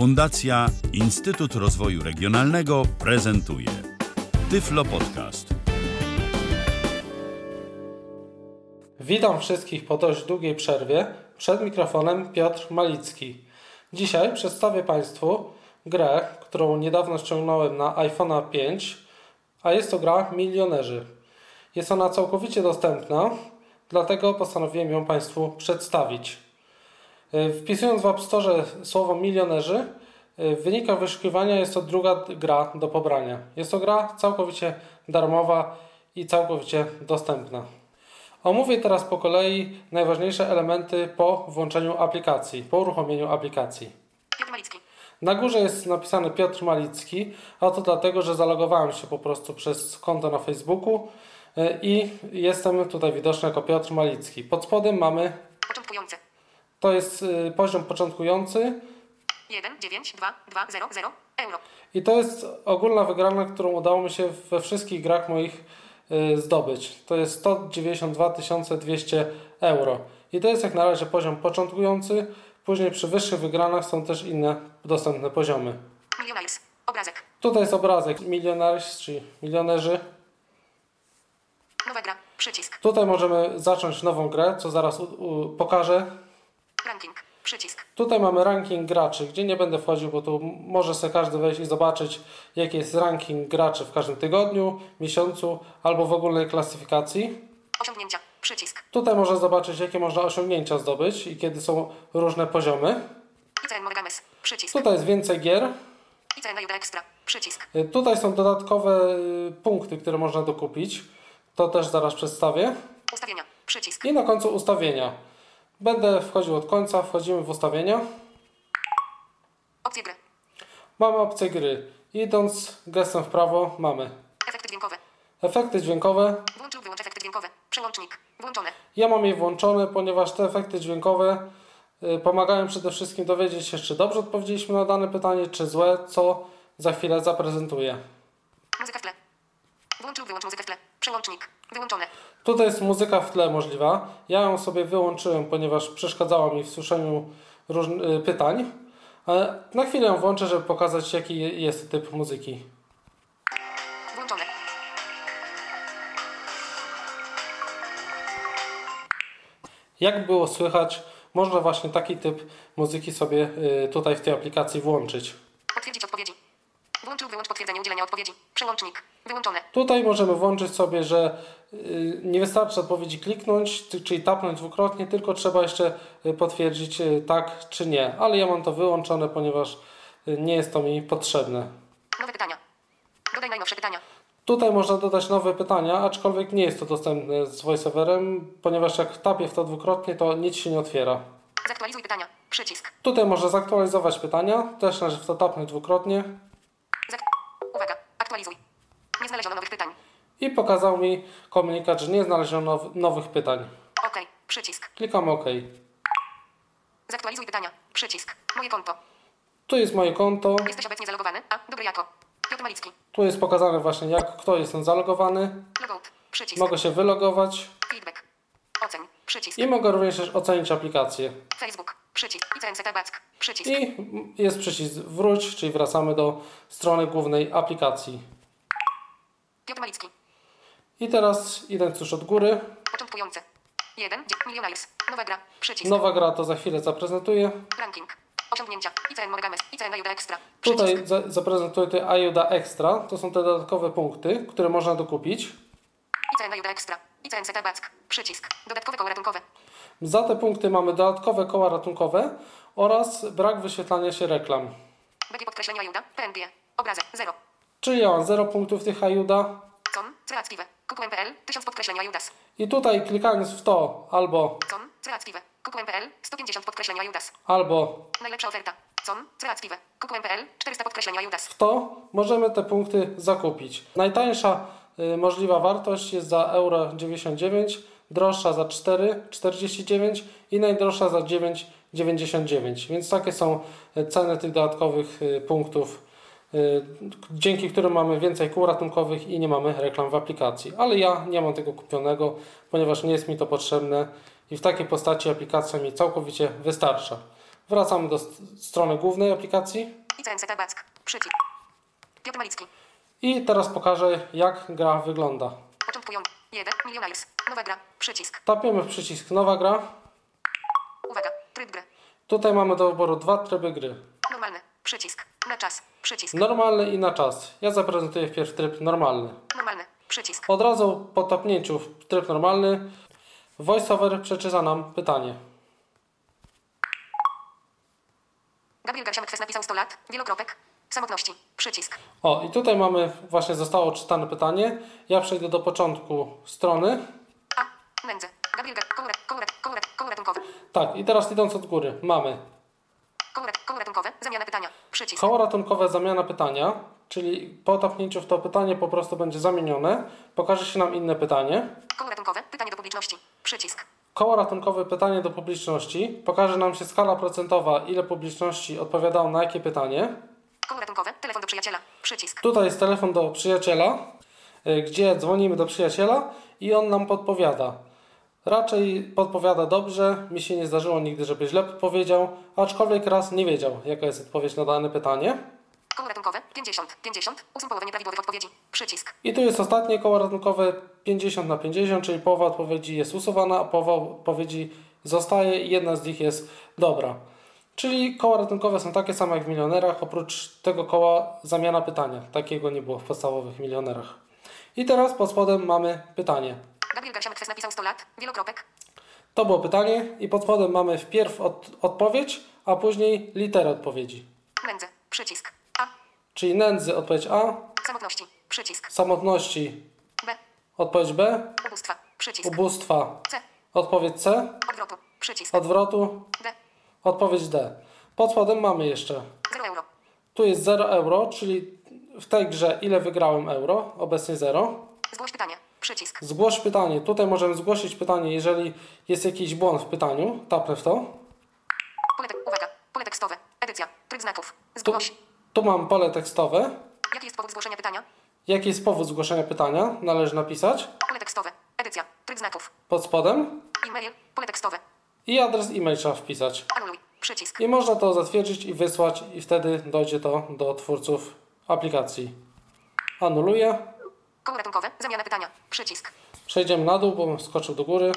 Fundacja Instytut Rozwoju Regionalnego prezentuje Tyflo Podcast. Witam wszystkich po dość długiej przerwie. Przed mikrofonem Piotr Malicki. Dzisiaj przedstawię Państwu grę, którą niedawno ściągnąłem na iPhone'a 5, a jest to gra Milionerzy. Jest ona całkowicie dostępna, dlatego postanowiłem ją Państwu przedstawić. E, wpisując w App Store słowo milionerzy, e, w wynikach wyszukiwania jest to druga gra do pobrania. Jest to gra całkowicie darmowa i całkowicie dostępna. Omówię teraz po kolei najważniejsze elementy po włączeniu aplikacji, po uruchomieniu aplikacji. Piotr Malicki. Na górze jest napisany Piotr Malicki, a to dlatego, że zalogowałem się po prostu przez konto na Facebooku e, i jestem tutaj widoczny jako Piotr Malicki. Pod spodem mamy, Początkujący. To jest y, poziom początkujący 1, 9, 2, 2, 0, 0, euro. i to jest ogólna wygrana, którą udało mi się we wszystkich grach moich y, zdobyć. To jest 192 200 euro. I to jest jak na razie poziom początkujący. Później przy wyższych wygranach są też inne dostępne poziomy. Millionaires. Obrazek. Tutaj jest obrazek milionaris, czyli milionerzy. Nowa gra. Przycisk. Tutaj możemy zacząć nową grę, co zaraz pokażę. Ranking. Przycisk. Tutaj mamy ranking graczy, gdzie nie będę wchodził, bo tu może sobie każdy wejść i zobaczyć, jaki jest ranking graczy w każdym tygodniu, miesiącu albo w ogólnej klasyfikacji. Osiągnięcia. Przycisk. Tutaj można zobaczyć, jakie można osiągnięcia zdobyć i kiedy są różne poziomy. Przycisk. Tutaj jest więcej gier. Extra. Przycisk. Y, Tutaj są dodatkowe y, punkty, które można dokupić. To też zaraz przedstawię. Ustawienia. Przycisk. I na końcu ustawienia. Będę wchodził od końca, wchodzimy w ustawienia. Opcje gry. Mamy opcję gry. Idąc gestem w prawo mamy Efekty dźwiękowe. efekty dźwiękowe. Włącz lub wyłącz efekty dźwiękowe. Przełącznik. Włączone. Ja mam je włączone, ponieważ te efekty dźwiękowe y, pomagają przede wszystkim dowiedzieć się, czy dobrze odpowiedzieliśmy na dane pytanie, czy złe, co za chwilę zaprezentuję. Muzyka w tle. Włącz lub wyłącz muzykę w tle. Przełącznik. Wyłączone. Tutaj jest muzyka w tle możliwa. Ja ją sobie wyłączyłem, ponieważ przeszkadzała mi w słyszeniu y, pytań. Ale na chwilę ją włączę, żeby pokazać, jaki jest typ muzyki. Włączone. Jak było słychać, można właśnie taki typ muzyki sobie y, tutaj w tej aplikacji włączyć. Potwierdzić odpowiedzi. Włącz lub wyłącz potwierdzenie udzielenia odpowiedzi. Przełącznik. Wyłączone. Tutaj możemy włączyć sobie, że y, nie wystarczy odpowiedzi kliknąć, czyli tapnąć dwukrotnie, tylko trzeba jeszcze y, potwierdzić y, tak czy nie. Ale ja mam to wyłączone, ponieważ nie jest to mi potrzebne. Nowe pytania. Dodaj najnowsze pytania. Tutaj można dodać nowe pytania, aczkolwiek nie jest to dostępne z VoiceOverem, ponieważ jak tapię w to dwukrotnie, to nic się nie otwiera. Zaktualizuj pytania. Przycisk. Tutaj można zaktualizować pytania, też należy w to tapnąć dwukrotnie. Aktualizuj. Nie znaleziono nowych pytań. i pokazał mi komunikat, że nie znaleziono now- nowych pytań. OK. Przycisk. Klikam OK. Zaktualizuj pytania. Przycisk. Moje konto. Tu jest moje konto. Jesteś obecnie zalogowany. A. Dobry jako. Piotr Malicki. Tu jest pokazane właśnie jak kto jestem zalogowany. Logout. Przycisk. Mogę się wylogować Feedback. Oceń. Przycisk. i mogę również ocenić aplikację. Facebook. Przycisk. Back. Przycisk. I jest przycisk wróć, czyli wracamy do strony głównej aplikacji. Piotr Malicki. I teraz idąc już od góry, Początkujący. 1. Millionaires. Nowa gra. Przycisk. nowa gra to za chwilę zaprezentuję. Ranking. Osiągnięcia. ICN Morgames. ICN Juda Extra. Tutaj Przycisk. za, zaprezentuję te Ayuda Extra, to są te dodatkowe punkty, które można dokupić. ICN Juda Extra. ICN Back. Przycisk. Dodatkowe koło ratunkowe. Za te punkty mamy dodatkowe koła ratunkowe oraz brak wyświetlania się reklam. Będzie podkreślenia Juda. PNG. Obrazek. 0. Czyli ja mam 0 punktów tych Ayuda. Com. Creative. KQM.pl. 1000 podkreślenia Judas. I tutaj klikając w to albo, Com. Creative. KQM.pl. 150 podkreślenia Judas. albo Najlepsza oferta. Com. Creative. KQM.pl. 400 podkreślenia Judas. w to możemy te punkty zakupić. Najtańsza y, możliwa wartość jest za euro 99, droższa za 4,49 i najdroższa za 9,99. Więc takie są y, ceny tych dodatkowych y, punktów, y, dzięki którym mamy więcej kół ratunkowych i nie mamy reklam w aplikacji. Ale ja nie mam tego kupionego, ponieważ nie jest mi to potrzebne i w takiej postaci aplikacja mi całkowicie wystarcza. Wracamy do st- strony głównej aplikacji. Taback. Przycisk. Piotr Malicki. I teraz pokażę, jak gra wygląda. Początkujący. 1. Millionaires. Nowa gra. Przycisk. Tapiemy w przycisk Nowa gra. Uwaga. Tryb gry. Tutaj mamy do wyboru dwa tryby gry. Normalny. Przycisk. Na czas. Przycisk. Normalny i na czas. Ja zaprezentuję wpierw tryb normalny. Normalny. Przycisk. Od razu po tapnięciu w tryb normalny VoiceOver przeczyta nam pytanie. Gabriel Garsiamek napisał 100 lat. Wielokropek. Samotności. Przycisk. O, i tutaj mamy, właśnie zostało czytane pytanie. Ja przejdę do początku strony. A. Nędzę. Gabriel Gar... Koło, rat- koło, rat- koło, rat- koło ratunkowe. Tak, i teraz idąc od góry, mamy koło ratunkowe. Zamiana pytania. Przycisk. koło ratunkowe zamiana pytania, czyli po tapnięciu w to pytanie po prostu będzie zamienione. Pokaże się nam inne pytanie. Koło ratunkowe. Pytanie do publiczności. Przycisk. Koło ratunkowe pytanie do publiczności. Pokaże nam się skala procentowa, ile publiczności odpowiadało na jakie pytanie. Koło ratunkowe. Telefon do przyjaciela. Przycisk. Tutaj jest telefon do przyjaciela, y, gdzie dzwonimy do przyjaciela i on nam podpowiada. Raczej podpowiada dobrze. Mi się nie zdarzyło nigdy, żeby źle podpowiedział, aczkolwiek raz nie wiedział, jaka jest odpowiedź na dane pytanie. Koło ratunkowe. 50. 50. Usum połowę nieprawidłowych odpowiedzi. Przycisk. I tu jest ostatnie koło ratunkowe 50 na 50, czyli połowa odpowiedzi jest usuwana, a połowa odpowiedzi zostaje i jedna z nich jest dobra. Czyli koła ratunkowe są takie same jak w milionerach, oprócz tego koła zamiana pytania. Takiego nie było w podstawowych milionerach. I teraz pod spodem mamy pytanie. Gabriel Garsiamek Kwes napisał 100 lat. Wielokropek. To było pytanie i pod spodem mamy wpierw od, odpowiedź, a później literę odpowiedzi. Nędzę. Przycisk. A. Czyli nędzy odpowiedź A, Samotności. Przycisk. samotności B. odpowiedź B, Ubóstwa. Przycisk. ubóstwa C. odpowiedź C, Odwrotu. Przycisk. odwrotu D. Odpowiedź D. Pod spodem mamy jeszcze. 0 euro. Tu jest 0 euro, czyli w tej grze ile wygrałem euro, obecnie 0. Zgłoś pytanie. Przycisk. Zgłoś pytanie. Tutaj możemy zgłosić pytanie, jeżeli jest jakiś błąd w pytaniu. Tapnę w to. Pole uwaga. Pole tekstowe. Edycja. Tryb znaków. Tu, Zgłoś. tu mam pole tekstowe. Jaki jest powód zgłoszenia pytania? Jaki jest powód zgłoszenia pytania? Należy napisać. Pole tekstowe. Edycja. Tryb znaków. Pod spodem. E-mail. Pole tekstowe. I adres e-mail trzeba wpisać. Anuluj. Przycisk. I można to zatwierdzić i wysłać i wtedy dojdzie to do twórców aplikacji. Anuluję. Koło ratunkowe. Zamiana pytania. Przycisk. Przejdziemy na dół, bo skoczył do góry.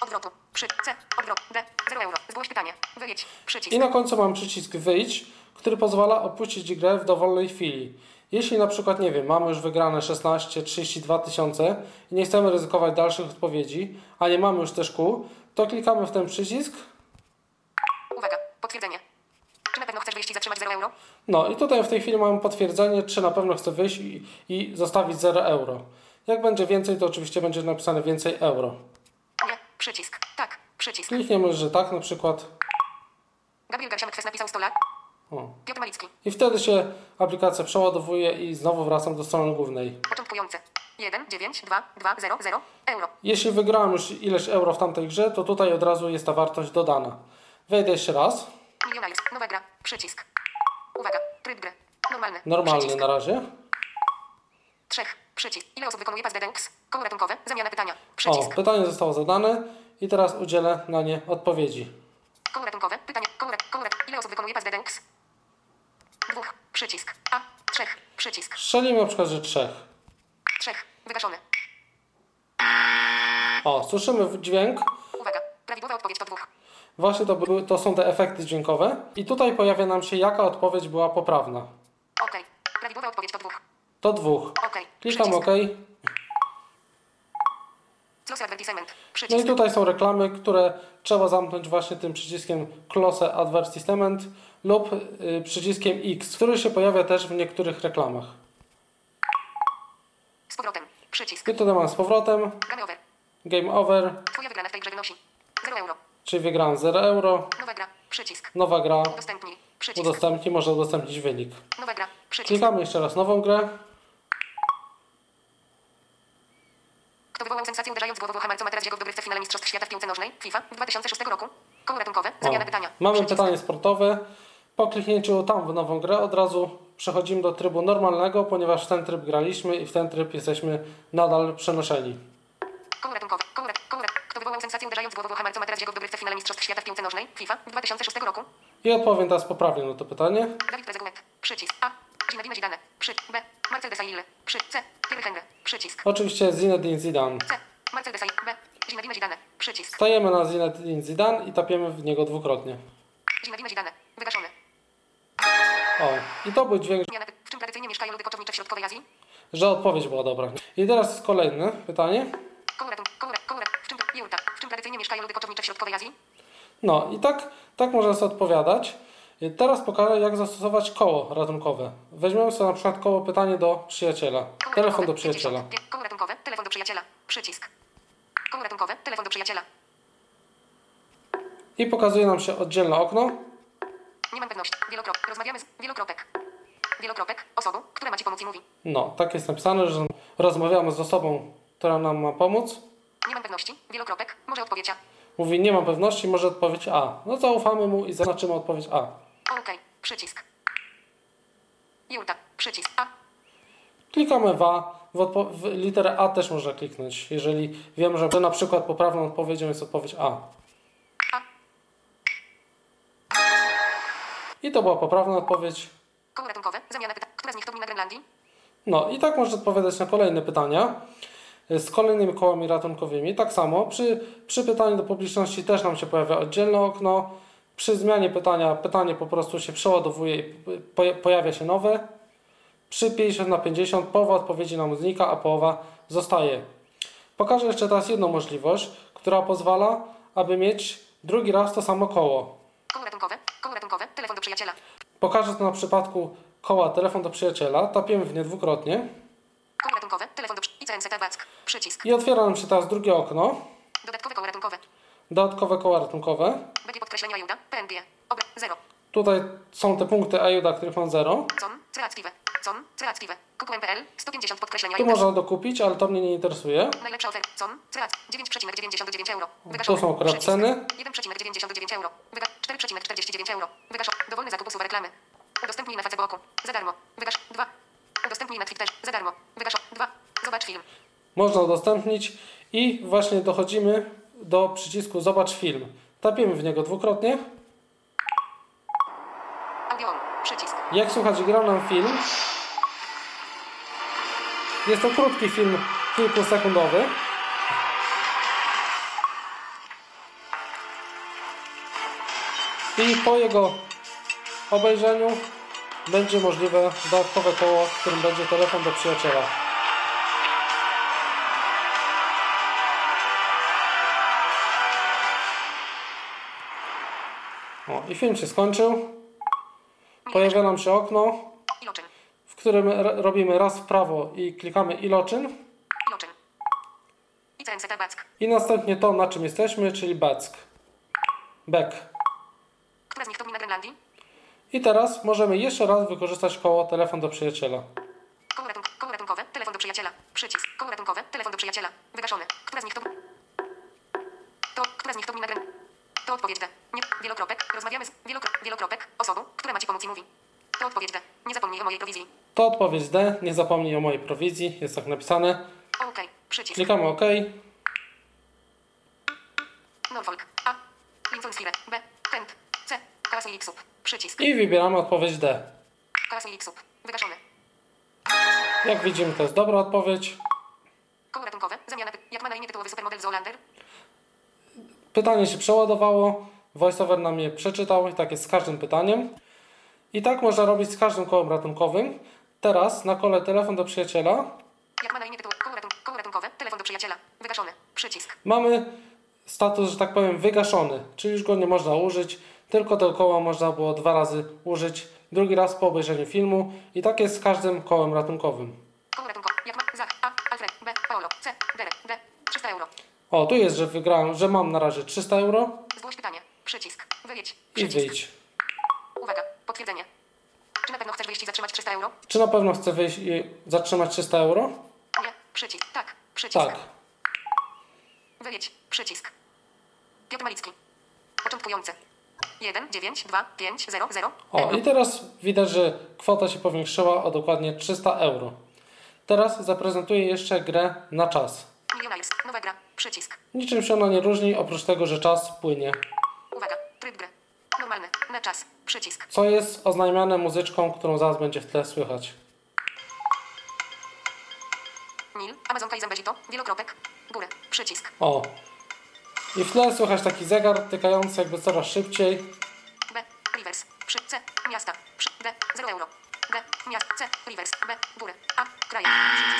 Odwrotu. Przy. C. Odwrot. D. 0 euro. Zgłoś pytanie. Wyjedź. Przycisk. I na końcu mam przycisk wyjść, który pozwala opuścić grę w dowolnej chwili. Jeśli na przykład, nie wiem, mamy już wygrane 16, 32 tysiące i nie chcemy ryzykować dalszych odpowiedzi, a nie mamy już też kół, to klikamy w ten przycisk. Uwaga. Potwierdzenie. Czy na pewno chcesz wyjść i zatrzymać 0 euro? No i tutaj w tej chwili mamy potwierdzenie, czy na pewno chcę wyjść i, i zostawić 0 euro. Jak będzie więcej, to oczywiście będzie napisane więcej euro. Nie. Przycisk. Tak. Przycisk. Klikniemy, że tak na przykład. Gabriel Garsiamek Kwes napisał 100 lat. O. Piotr Malicki. I wtedy się aplikacja przeładowuje i znowu wracam do strony głównej. Początkujący. 1, 9, 2, 2, 0, 0, euro. Jeśli wygrałem już ileś euro w tamtej grze, to tutaj od razu jest ta wartość dodana. Wejdę jeszcze raz. Millionaires. Nowa gra. Przycisk. Uwaga. Tryb gry. Normalny. Normalny Przycisk. na razie. Trzech. Przycisk. Ile osób wykonuje pas Dedeux? Koło ratunkowe. Zamiana pytania. O, Przycisk. pytanie zostało zadane i teraz udzielę na nie odpowiedzi. Koło ratunkowe. Pytanie. Koło, koło Ile osób wykonuje pas Dedeux? Dwóch. Przycisk. A. Trzech. Przycisk. Strzelimy na przykład, że trzech. Trzech. Wygaszony. O, słyszymy dźwięk. Uwaga. Prawidłowa odpowiedź to dwóch. Właśnie to, były, to są te efekty dźwiękowe. I tutaj pojawia nam się, jaka odpowiedź była poprawna. OK. Prawidłowa odpowiedź to dwóch. To dwóch. OK. Klikam. OK. Close advertisement. No i tutaj są reklamy, które trzeba zamknąć właśnie tym przyciskiem Close Advertisement lub y, przyciskiem X, który się pojawia też w niektórych reklamach. Powrotem. Przycisk. I tutaj mam z powrotem Game over. Game Over, Twoja wygrana w tej grze wynosi 0 euro. czyli wygrałem 0 euro. Nowa gra. Przycisk. Nowa gra, Udostępnij. Przycisk. udostępnij, można udostępnić wynik. Nowa gra. Przycisk. Klikamy jeszcze raz nową grę. Kto wywołał sensację uderzając głową hammercą Materazziego w dogrywce w finale Mistrzostw Świata w piłce nożnej FIFA w 2006 roku? Koło ratunkowe. Zamiana pytania. Mamy Przycisk. pytanie sportowe. Po kliknięciu tam w nową grę od razu przechodzimy do trybu normalnego, ponieważ w ten tryb graliśmy i w ten tryb jesteśmy nadal przenoszeni. Koło ratunkowe. Koło rat- koło rat- Kto wywołał sensację uderzając głową o hammer, co Materazziego w dogrywce w finale Mistrzostw Świata w piłce nożnej FIFA w 2006 roku? I odpowiem teraz poprawnie na to pytanie. Dawid Trezeguet. Przycisk. A. Zinedine Zidane. Przy. B. Marcel Desailly. Przy. C. Pierre Henry. Przycisk. Oczywiście Zinedine Zidane. C. Marcel Desailly. B. Zinedine Zidane. Przycisk. Stajemy na Zinedine Zidane i tapiemy w niego dwukrotnie. Zinedine Zidane. Wygaszony. O, i to był dźwięk. W czym tradycyjnie mieszkają ludy koczownicze w środkowej Azji? że odpowiedź była dobra. I teraz jest kolejne pytanie. W czym, Jurta. W czym tradycyjnie mieszkają ludy koczownicze w środkowej Azji? No i tak, tak można sobie odpowiadać. I Teraz pokażę, jak zastosować koło ratunkowe. Weźmiemy sobie na przykład koło pytanie do przyjaciela. Koło Telefon do przyjaciela. 50. Koło ratunkowe. Telefon do przyjaciela. Przycisk. Koło ratunkowe. Telefon do przyjaciela. I pokazuje nam się oddzielne okno. Nie mam pewności. Wielokropek. Rozmawiamy z wielokropek. Wielokropek. Osobą, która ma ci pomóc i mówi. No, tak jest napisane, że rozmawiamy z osobą, która nam ma pomóc. Nie mam pewności. Wielokropek. Może odpowiedź A. Mówi, nie mam pewności, może odpowiedź A. No zaufamy mu i zaznaczymy odpowiedź A. OK. Przycisk. Jurta. Przycisk. A. Klikamy w A. W, odpo- w literę A też można kliknąć, jeżeli wiem, że na przykład poprawną odpowiedzią jest odpowiedź. A. I to była poprawna odpowiedź. Koło ratunkowe. Zamiana pytań. Która z nich to gmina Grenlandii? No i tak można odpowiadać na kolejne pytania y, z kolejnymi kołami ratunkowymi. Tak samo przy, przy pytaniu do publiczności też nam się pojawia oddzielne okno. Przy zmianie pytania pytanie po prostu się przeładowuje i poja- pojawia się nowe. Przy 50 na 50 połowa odpowiedzi nam znika, a połowa zostaje. Pokażę jeszcze teraz jedną możliwość, która pozwala, aby mieć drugi raz to samo koło. Koło ratunkowe. Koło ratunkowe. Telefon do przyjaciela. Pokażę to na przypadku koła telefon do przyjaciela. Tapiemy w nie dwukrotnie. Koło ratunkowe. Telefon do przy... ICNC Taback. Przycisk. I otwiera nam się teraz drugie okno. Dodatkowe koło ratunkowe. Dodatkowe koła ratunkowe. Będzie podkreślenia Ajuda. PNB. Obra. 0. Tutaj są te punkty AJUDA, których mam 0. Com. Creative. Com. Creative. QQM.pl. 150 podkreślenia Tu można dokupić, ale to mnie nie interesuje. Najlepsza oferta. Com. Creat. 9,99 euro. Wygaszone. są akurat ceny. 1,99 euro. Wyga 4,49 euro. Wygasz. Dowolny zakup usuwa reklamy. Udostępnij na Facebooku. Za darmo. Wygasz. 2. Udostępnij na Twitterze. Za darmo. Wygasz. 2. Zobacz film. Można udostępnić i właśnie dochodzimy do przycisku Zobacz film. Tapiemy w niego dwukrotnie. Audio on. Przycisk. Jak słychać, gra nam film. Jest to krótki film, kilkusekundowy. I po jego obejrzeniu będzie możliwe dodatkowe koło, w którym będzie telefon do przyjaciela. O, i film się skończył. Pojawia nam się okno, którym robimy raz w prawo i klikamy iloczyn Iloczyn. I następnie to, na czym jesteśmy, czyli back. Back. Która z nich to gmina Grenlandii? I teraz możemy jeszcze raz wykorzystać koło telefon do przyjaciela. Koło, ratunk koło ratunkowe. Telefon do przyjaciela. Przycisk. Koło ratunkowe. Telefon do przyjaciela. Wygaszony. Która z nich to... To, która z nich to gmina Gren... To odpowiedź D. Nie. Wielokropek. Rozmawiamy z... Wielokro... Wielokropek. Osobą, która ma ci pomóc i mówi. To odpowiedź D. Nie zapomnij o mojej prowizji. To odpowiedź D. Nie zapomnij o mojej prowizji. Jest tak napisane. OK. Przycisk. Klikamy OK. Norfolk. A. Lincoln Spire. B. Kent. C. Castle X. Przycisk. I wybieramy odpowiedź D. Castle X. Wygaszony. Jak widzimy, to jest dobra odpowiedź. Koło ratunkowe. Zamiana... Jak ma na imię tytułowy supermodel Zoolander? Pytanie się przeładowało. VoiceOver nam je przeczytał i tak jest z każdym pytaniem. I tak można robić z każdym kołem ratunkowym. Teraz na kole telefon do przyjaciela Jak ma na imię tytuł... Koło, ratun... koło ratunkowe. Telefon do przyjaciela. Wygaszony. Przycisk. mamy status, że tak powiem, wygaszony, czyli już go nie można użyć, tylko te koła można było dwa razy użyć, drugi raz po obejrzeniu filmu i tak jest z każdym kołem ratunkowym. Koło ratunkowe. Jak ma... Zach. A. Alfred. B. Paolo. C. Derek. D. 300 euro. O, tu jest, że wygrałem, że mam na razie 300 euro Zgłoś pytanie. Przycisk. Wyjedź. i Przycisk. wyjdź. Uwaga. Potwierdzenie. Czy na pewno chcesz wyjść i zatrzymać 300 euro? Czy na pewno chcę wyjść i zatrzymać 300 euro? Nie. Przycisk. Tak. Przycisk. Tak. Wyjedź. Przycisk. Piotr Malicki. Początkujący. 1, 9, 2, 5, 0, 0. O, i teraz widać, że kwota się powiększyła o dokładnie 300 euro. Teraz zaprezentuję jeszcze grę na czas. Millionaires. Nowa gra. Przycisk. Niczym się ona nie różni, oprócz tego, że czas płynie. Uwaga. Tryb gry. Normalny. Na czas. Przycisk. Co jest oznajmiane muzyczką, którą zaraz będzie w tle słychać. Nil. Amazonka i Zambezito. Wielokropek. Górę. Przycisk. O. I w tle słychać taki zegar tykający jakby coraz szybciej. B. Rivers. Przy. C. Miasta. Przy. D. 0 euro. D. Miast. C. Rivers. B. Górę. A. Kraje. Przycisk.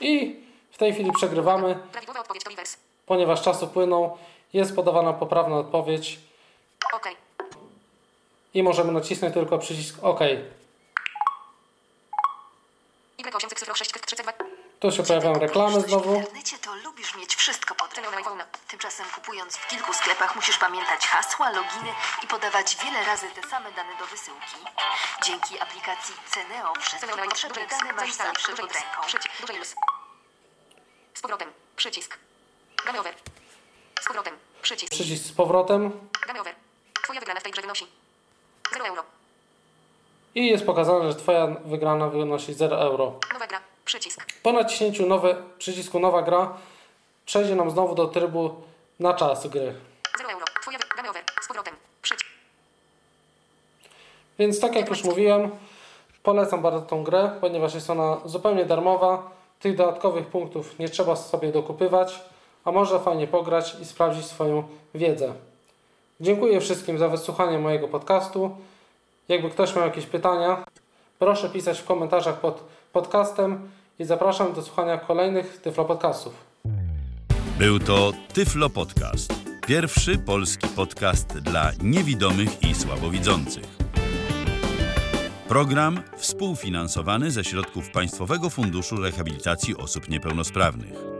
I w tej chwili przegrywamy, Prawidłowa odpowiedź to Rivers. ponieważ czasu płyną. Jest podawana poprawna odpowiedź OK. I możemy nacisnąć tylko przycisk OK. Y8 cyfr 6 32. Tu się pojawiają reklamy W znowu. internecie to lubisz mieć wszystko pod ręką. Tymczasem kupując w kilku sklepach musisz pamiętać hasła, loginy i podawać wiele razy te same dane do wysyłki. Dzięki aplikacji Ceneo wszystkie potrzebne dane masz zawsze pod ręką. Duży X. Z powrotem. Przycisk. Game over. Z powrotem. Przycisk. Przycisk z powrotem Game over. Twoja wygrana w tej grze wynosi 0 euro. i jest pokazane, że Twoja wygrana wynosi 0 euro. Nowa gra. Przycisk. Po naciśnięciu nowe, przycisku nowa gra przejdzie nam znowu do trybu na czas gry. 0 euro. Twoja wy... Game over. Z powrotem. Przycisk. Więc tak jak już mówiłem, polecam bardzo tą grę, ponieważ jest ona zupełnie darmowa. Tych dodatkowych punktów nie trzeba sobie dokupywać, a można fajnie pograć i sprawdzić swoją wiedzę. Dziękuję wszystkim za wysłuchanie mojego podcastu. Jakby ktoś miał jakieś pytania, proszę pisać w komentarzach pod podcastem i zapraszam do słuchania kolejnych Tyflo Podcastów. Był to Tyflo Podcast. Pierwszy polski podcast dla niewidomych i słabowidzących. Program współfinansowany ze środków Państwowego Funduszu Rehabilitacji Osób Niepełnosprawnych.